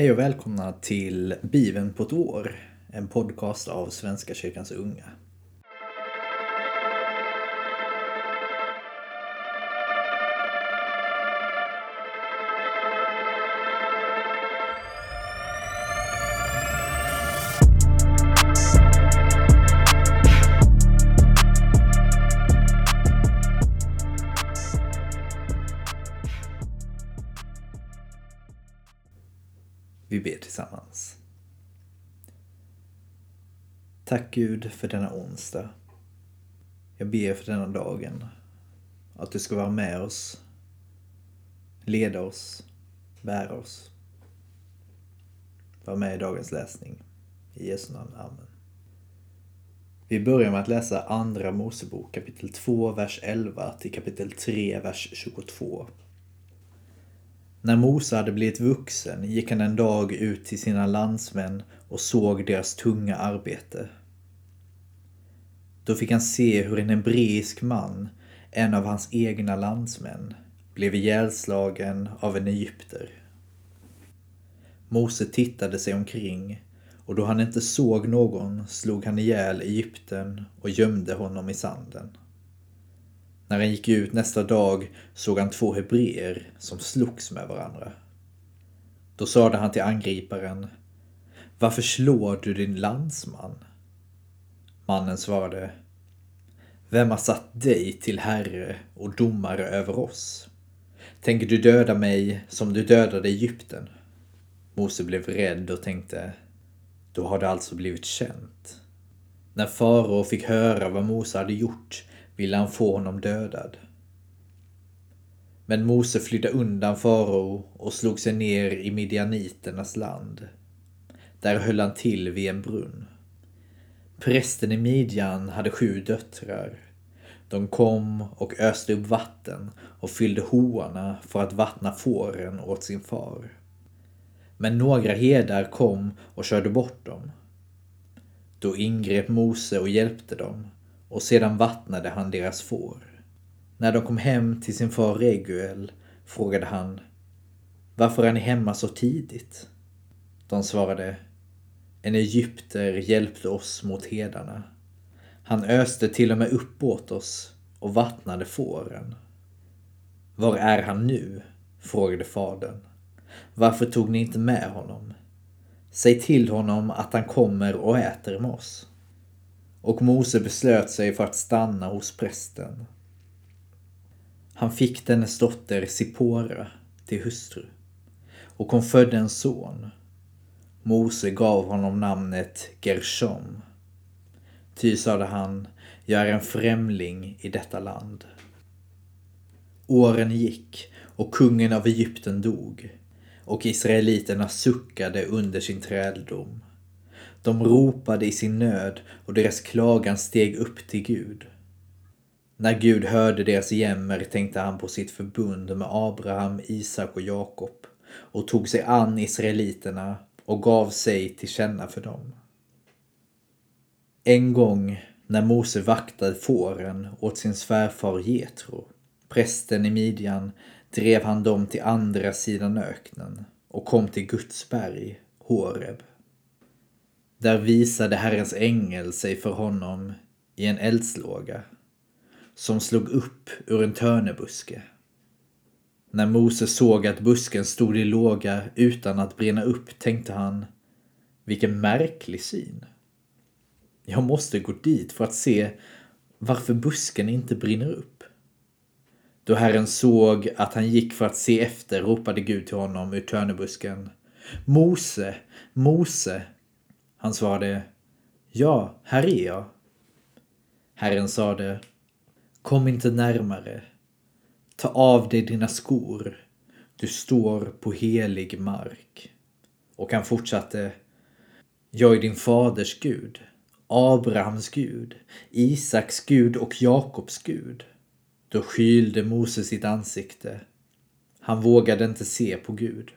Hej och välkomna till Bibeln på ett år, en podcast av Svenska kyrkans unga. Tillsammans. Tack Gud för denna onsdag. Jag ber för denna dagen. Att du ska vara med oss, leda oss, bära oss. Var med i dagens läsning. I Jesu namn. Amen. Vi börjar med att läsa Andra Mosebok kapitel 2, vers 11 till kapitel 3, vers 22. När Mose hade blivit vuxen gick han en dag ut till sina landsmän och såg deras tunga arbete. Då fick han se hur en hebreisk man, en av hans egna landsmän, blev ihjälslagen av en egypter. Mose tittade sig omkring och då han inte såg någon slog han ihjäl egypten och gömde honom i sanden. När han gick ut nästa dag såg han två hebreer som slogs med varandra. Då sade han till angriparen Varför slår du din landsman? Mannen svarade Vem har satt dig till herre och domare över oss? Tänker du döda mig som du dödade Egypten? Mose blev rädd och tänkte Då har det alltså blivit känt. När farao fick höra vad Mose hade gjort ville han få honom dödad. Men Mose flydde undan farao och slog sig ner i midjaniternas land. Där höll han till vid en brunn. Prästen i Midjan hade sju döttrar. De kom och öste upp vatten och fyllde hoarna för att vattna fåren åt sin far. Men några herdar kom och körde bort dem. Då ingrep Mose och hjälpte dem och sedan vattnade han deras får. När de kom hem till sin far Reguel frågade han Varför är ni hemma så tidigt? De svarade En egypter hjälpte oss mot hedarna. Han öste till och med upp åt oss och vattnade fåren. Var är han nu? frågade fadern. Varför tog ni inte med honom? Säg till honom att han kommer och äter med oss. Och Mose beslöt sig för att stanna hos prästen. Han fick dennes dotter Sipora till hustru och hon födde en son. Mose gav honom namnet Gershom. Ty sade han, jag är en främling i detta land. Åren gick och kungen av Egypten dog och israeliterna suckade under sin träldom. De ropade i sin nöd och deras klagan steg upp till Gud. När Gud hörde deras jämmer tänkte han på sitt förbund med Abraham, Isak och Jakob och tog sig an israeliterna och gav sig till känna för dem. En gång när Mose vaktade fåren åt sin svärfar Jetro, prästen i Midjan, drev han dem till andra sidan öknen och kom till Guds berg, Horeb. Där visade Herrens ängel sig för honom i en eldslåga som slog upp ur en törnebuske. När Mose såg att busken stod i låga utan att brinna upp tänkte han vilken märklig syn. Jag måste gå dit för att se varför busken inte brinner upp. Då Herren såg att han gick för att se efter ropade Gud till honom ur törnebusken. Mose, Mose, han svarade Ja, här är jag. Herren sade Kom inte närmare. Ta av dig dina skor. Du står på helig mark. Och han fortsatte Jag är din faders Gud, Abrahams Gud, Isaks Gud och Jakobs Gud. Då skylde Mose sitt ansikte. Han vågade inte se på Gud.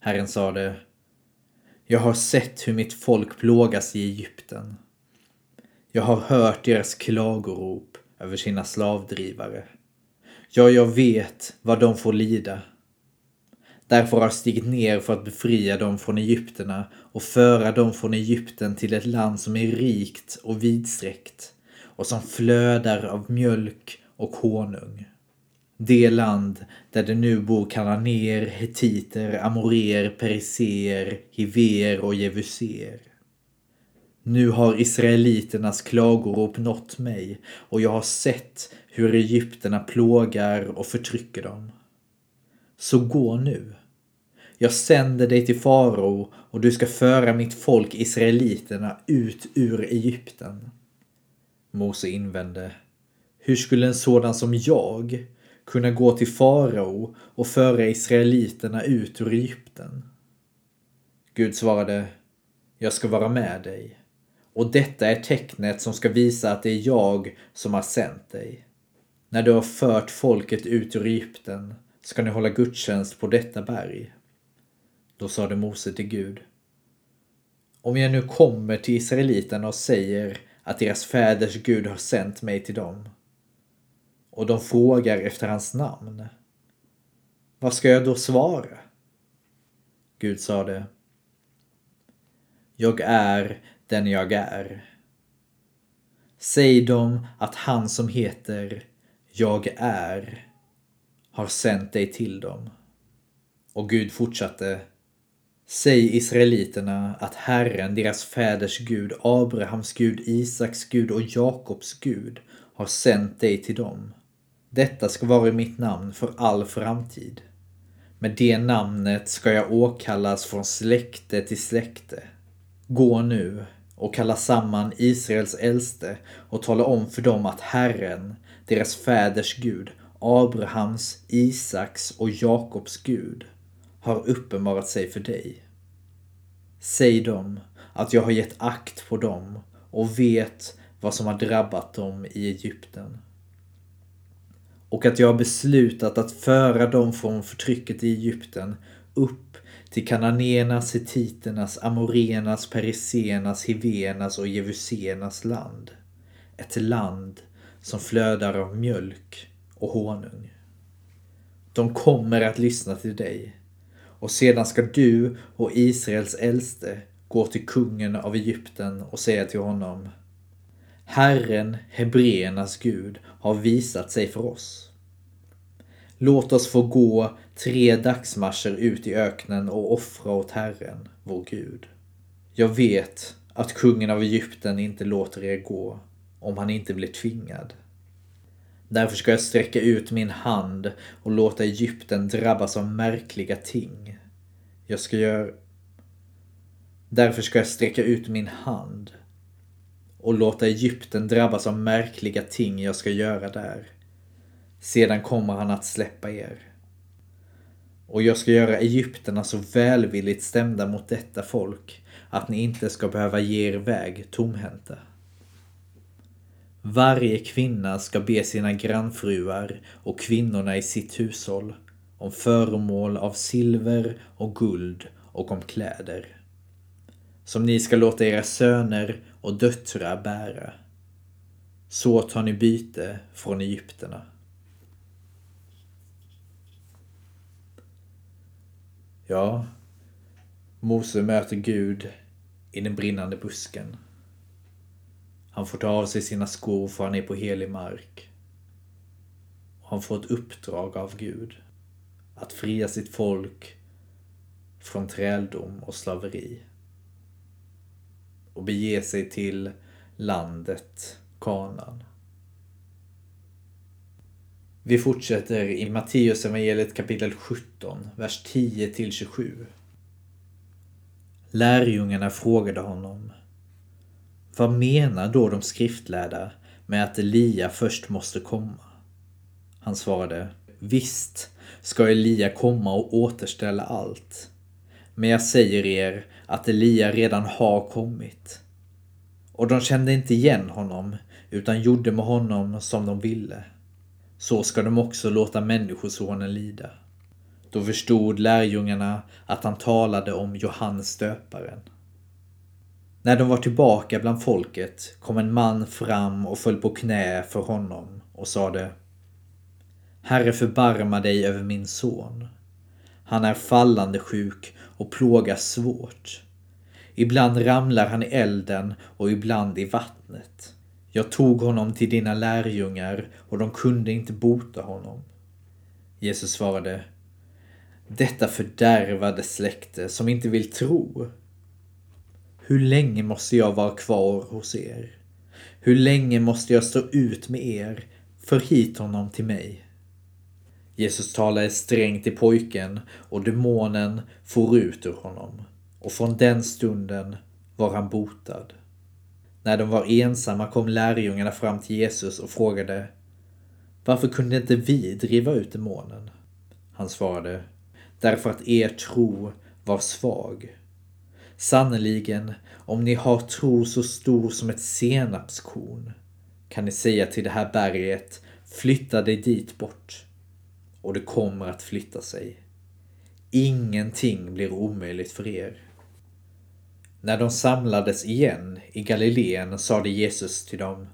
Herren sade jag har sett hur mitt folk plågas i Egypten. Jag har hört deras klagorop över sina slavdrivare. Ja, jag vet vad de får lida. Därför har jag stigit ner för att befria dem från Egypterna och föra dem från Egypten till ett land som är rikt och vidsträckt och som flödar av mjölk och honung. Det land där det nu bor kananéer, hetiter, amorer, periseer, hiver och jevuser. Nu har israeliternas klagorop nått mig och jag har sett hur egypterna plågar och förtrycker dem. Så gå nu. Jag sänder dig till farao och du ska föra mitt folk israeliterna ut ur Egypten. Mose invände. Hur skulle en sådan som jag kunna gå till farao och föra israeliterna ut ur Egypten? Gud svarade. Jag ska vara med dig. Och detta är tecknet som ska visa att det är jag som har sänt dig. När du har fört folket ut ur Egypten ska ni hålla gudstjänst på detta berg. Då sade Mose till Gud. Om jag nu kommer till israeliterna och säger att deras fäders Gud har sänt mig till dem och de frågar efter hans namn. Vad ska jag då svara? Gud sade. Jag är den jag är. Säg dem att han som heter Jag är har sänt dig till dem. Och Gud fortsatte. Säg israeliterna att Herren, deras fäders Gud, Abrahams Gud, Isaks Gud och Jakobs Gud har sänt dig till dem. Detta ska vara mitt namn för all framtid. Med det namnet ska jag åkallas från släkte till släkte. Gå nu och kalla samman Israels äldste och tala om för dem att Herren, deras fäders Gud, Abrahams, Isaks och Jakobs Gud, har uppenbarat sig för dig. Säg dem att jag har gett akt på dem och vet vad som har drabbat dem i Egypten. Och att jag har beslutat att föra dem från förtrycket i Egypten upp till kananéernas, hetiternas, amorenas, perisenas, hivenas och jevusenas land. Ett land som flödar av mjölk och honung. De kommer att lyssna till dig och sedan ska du och Israels äldste gå till kungen av Egypten och säga till honom Herren, Hebreernas Gud, har visat sig för oss. Låt oss få gå tre dagsmarscher ut i öknen och offra åt Herren, vår Gud. Jag vet att kungen av Egypten inte låter er gå om han inte blir tvingad. Därför ska jag sträcka ut min hand och låta Egypten drabbas av märkliga ting. Jag ska göra... Därför ska jag sträcka ut min hand och låta Egypten drabbas av märkliga ting jag ska göra där. Sedan kommer han att släppa er. Och jag ska göra Egypterna så välvilligt stämda mot detta folk att ni inte ska behöva ge er väg tomhänta. Varje kvinna ska be sina grannfruar och kvinnorna i sitt hushåll om föremål av silver och guld och om kläder. Som ni ska låta era söner och döttrar bära. Så tar ni byte från Egypterna. Ja, Mose möter Gud i den brinnande busken. Han får ta av sig sina skor för han är på helig mark. Han får ett uppdrag av Gud. Att fria sitt folk från träldom och slaveri. Och bege sig till landet Kanan. Vi fortsätter i Matteus evangeliet kapitel 17, vers 10 till 27. Lärjungarna frågade honom vad menar då de skriftlärda med att Elia först måste komma? Han svarade Visst ska Elia komma och återställa allt. Men jag säger er att Elia redan har kommit. Och de kände inte igen honom utan gjorde med honom som de ville. Så ska de också låta Människosonen lida. Då förstod lärjungarna att han talade om Johannes döparen. När de var tillbaka bland folket kom en man fram och föll på knä för honom och sade Herre förbarma dig över min son. Han är fallande sjuk och plågas svårt. Ibland ramlar han i elden och ibland i vattnet. Jag tog honom till dina lärjungar och de kunde inte bota honom. Jesus svarade Detta fördärvade släkte som inte vill tro. Hur länge måste jag vara kvar hos er? Hur länge måste jag stå ut med er? För hit honom till mig. Jesus talade strängt till pojken och demonen for ut ur honom och från den stunden var han botad. När de var ensamma kom lärjungarna fram till Jesus och frågade Varför kunde inte vi driva ut demonen? Han svarade Därför att er tro var svag. Sannerligen, om ni har tro så stor som ett senapskorn kan ni säga till det här berget flytta dig dit bort och det kommer att flytta sig. Ingenting blir omöjligt för er. När de samlades igen i Galileen sade Jesus till dem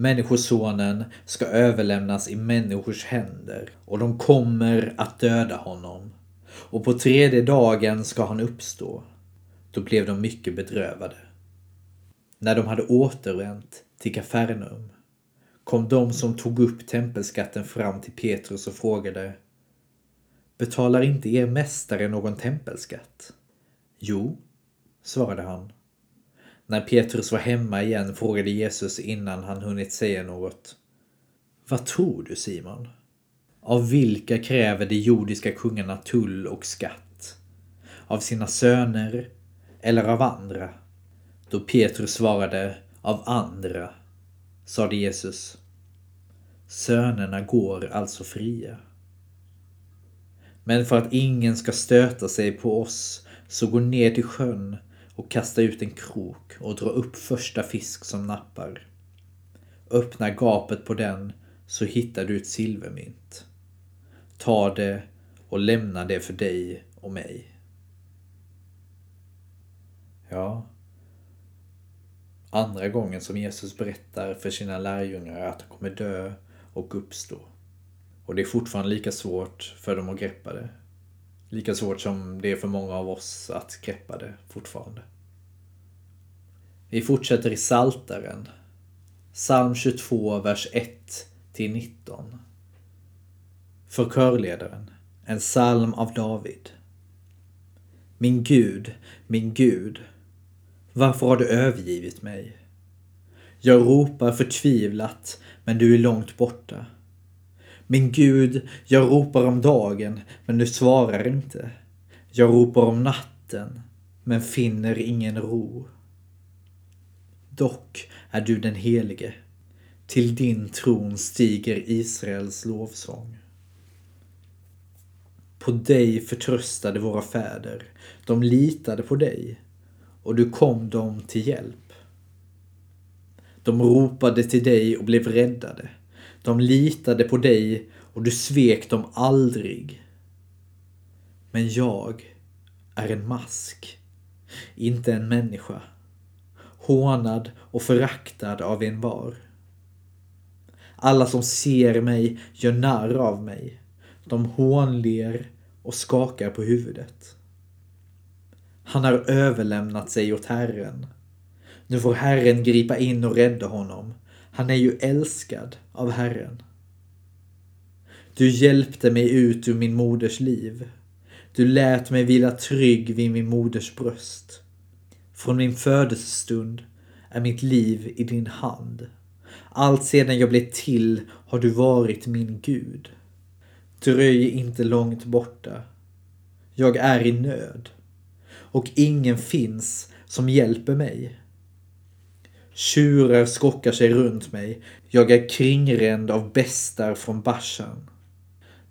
Människosonen ska överlämnas i människors händer och de kommer att döda honom. Och på tredje dagen ska han uppstå. Då blev de mycket bedrövade. När de hade återvänt till Kafarnaum kom de som tog upp tempelskatten fram till Petrus och frågade Betalar inte er mästare någon tempelskatt? Jo, svarade han. När Petrus var hemma igen frågade Jesus innan han hunnit säga något. Vad tror du Simon? Av vilka kräver de jordiska kungarna tull och skatt? Av sina söner eller av andra? Då Petrus svarade av andra sade Jesus. Sönerna går alltså fria. Men för att ingen ska stöta sig på oss så gå ner till sjön och kasta ut en krok och dra upp första fisk som nappar. Öppna gapet på den så hittar du ett silvermynt. Ta det och lämna det för dig och mig. Ja, andra gången som Jesus berättar för sina lärjungar att han kommer dö och uppstå. Och det är fortfarande lika svårt för dem att greppa det. Lika svårt som det är för många av oss att greppa det fortfarande. Vi fortsätter i Saltaren. Psalm 22, vers 1 till 19. För körledaren. En psalm av David. Min Gud, min Gud. Varför har du övergivit mig? Jag ropar förtvivlat, men du är långt borta. Min Gud, jag ropar om dagen, men du svarar inte. Jag ropar om natten, men finner ingen ro. Dock är du den helige. Till din tron stiger Israels lovsång. På dig förtröstade våra fäder. De litade på dig och du kom dem till hjälp. De ropade till dig och blev räddade. De litade på dig och du svek dem aldrig. Men jag är en mask, inte en människa. Hånad och föraktad av en var. Alla som ser mig gör narr av mig. De hånler och skakar på huvudet. Han har överlämnat sig åt Herren. Nu får Herren gripa in och rädda honom. Han är ju älskad av Herren. Du hjälpte mig ut ur min moders liv. Du lät mig vila trygg vid min moders bröst. Från min födelsestund är mitt liv i din hand. Allt sedan jag blev till har du varit min Gud. Dröj inte långt borta. Jag är i nöd och ingen finns som hjälper mig. Tjurar skockar sig runt mig. Jag är kringränd av bestar från Bashan.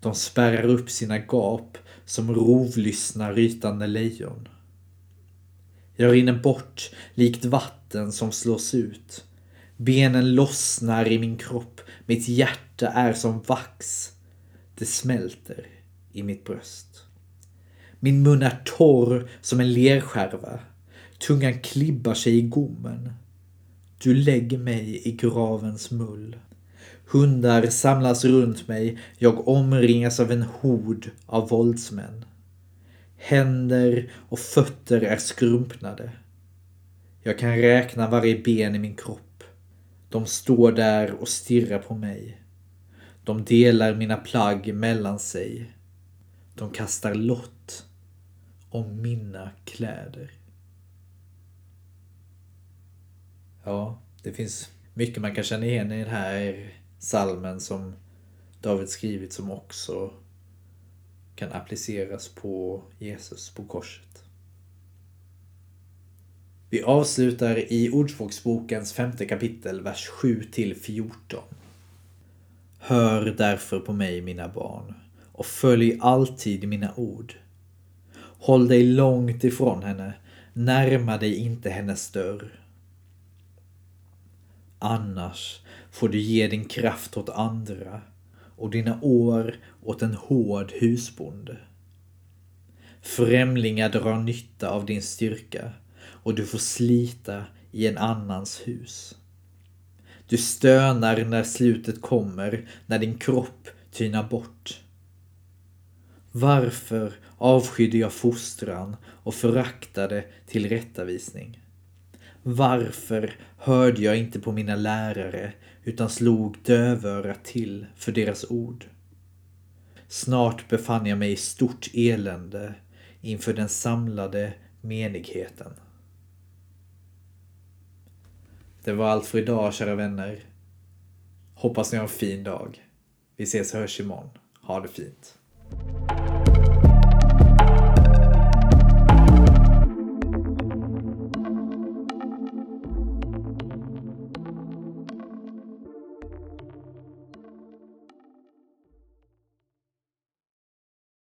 De spärrar upp sina gap som rovlyssna rytande lejon. Jag rinner bort likt vatten som slås ut. Benen lossnar i min kropp. Mitt hjärta är som vax. Det smälter i mitt bröst. Min mun är torr som en lerskärva. Tungan klibbar sig i gommen. Du lägger mig i gravens mull. Hundar samlas runt mig. Jag omringas av en hord av våldsmän. Händer och fötter är skrumpnade. Jag kan räkna varje ben i min kropp. De står där och stirrar på mig. De delar mina plagg mellan sig. De kastar lott om mina kläder. Ja, det finns mycket man kan känna igen i den här salmen som David skrivit som också kan appliceras på Jesus på korset. Vi avslutar i Ordspråksbokens femte kapitel, vers 7 till 14. Hör därför på mig, mina barn, och följ alltid mina ord. Håll dig långt ifrån henne, närma dig inte hennes dörr. Annars får du ge din kraft åt andra och dina år åt en hård husbonde. Främlingar drar nytta av din styrka och du får slita i en annans hus. Du stönar när slutet kommer, när din kropp tynar bort. Varför avskydde jag fostran och föraktade tillrättavisning? Varför hörde jag inte på mina lärare utan slog dövörat till för deras ord? Snart befann jag mig i stort elände inför den samlade menigheten. Det var allt för idag kära vänner. Hoppas ni har en fin dag. Vi ses och hörs imorgon. Ha det fint.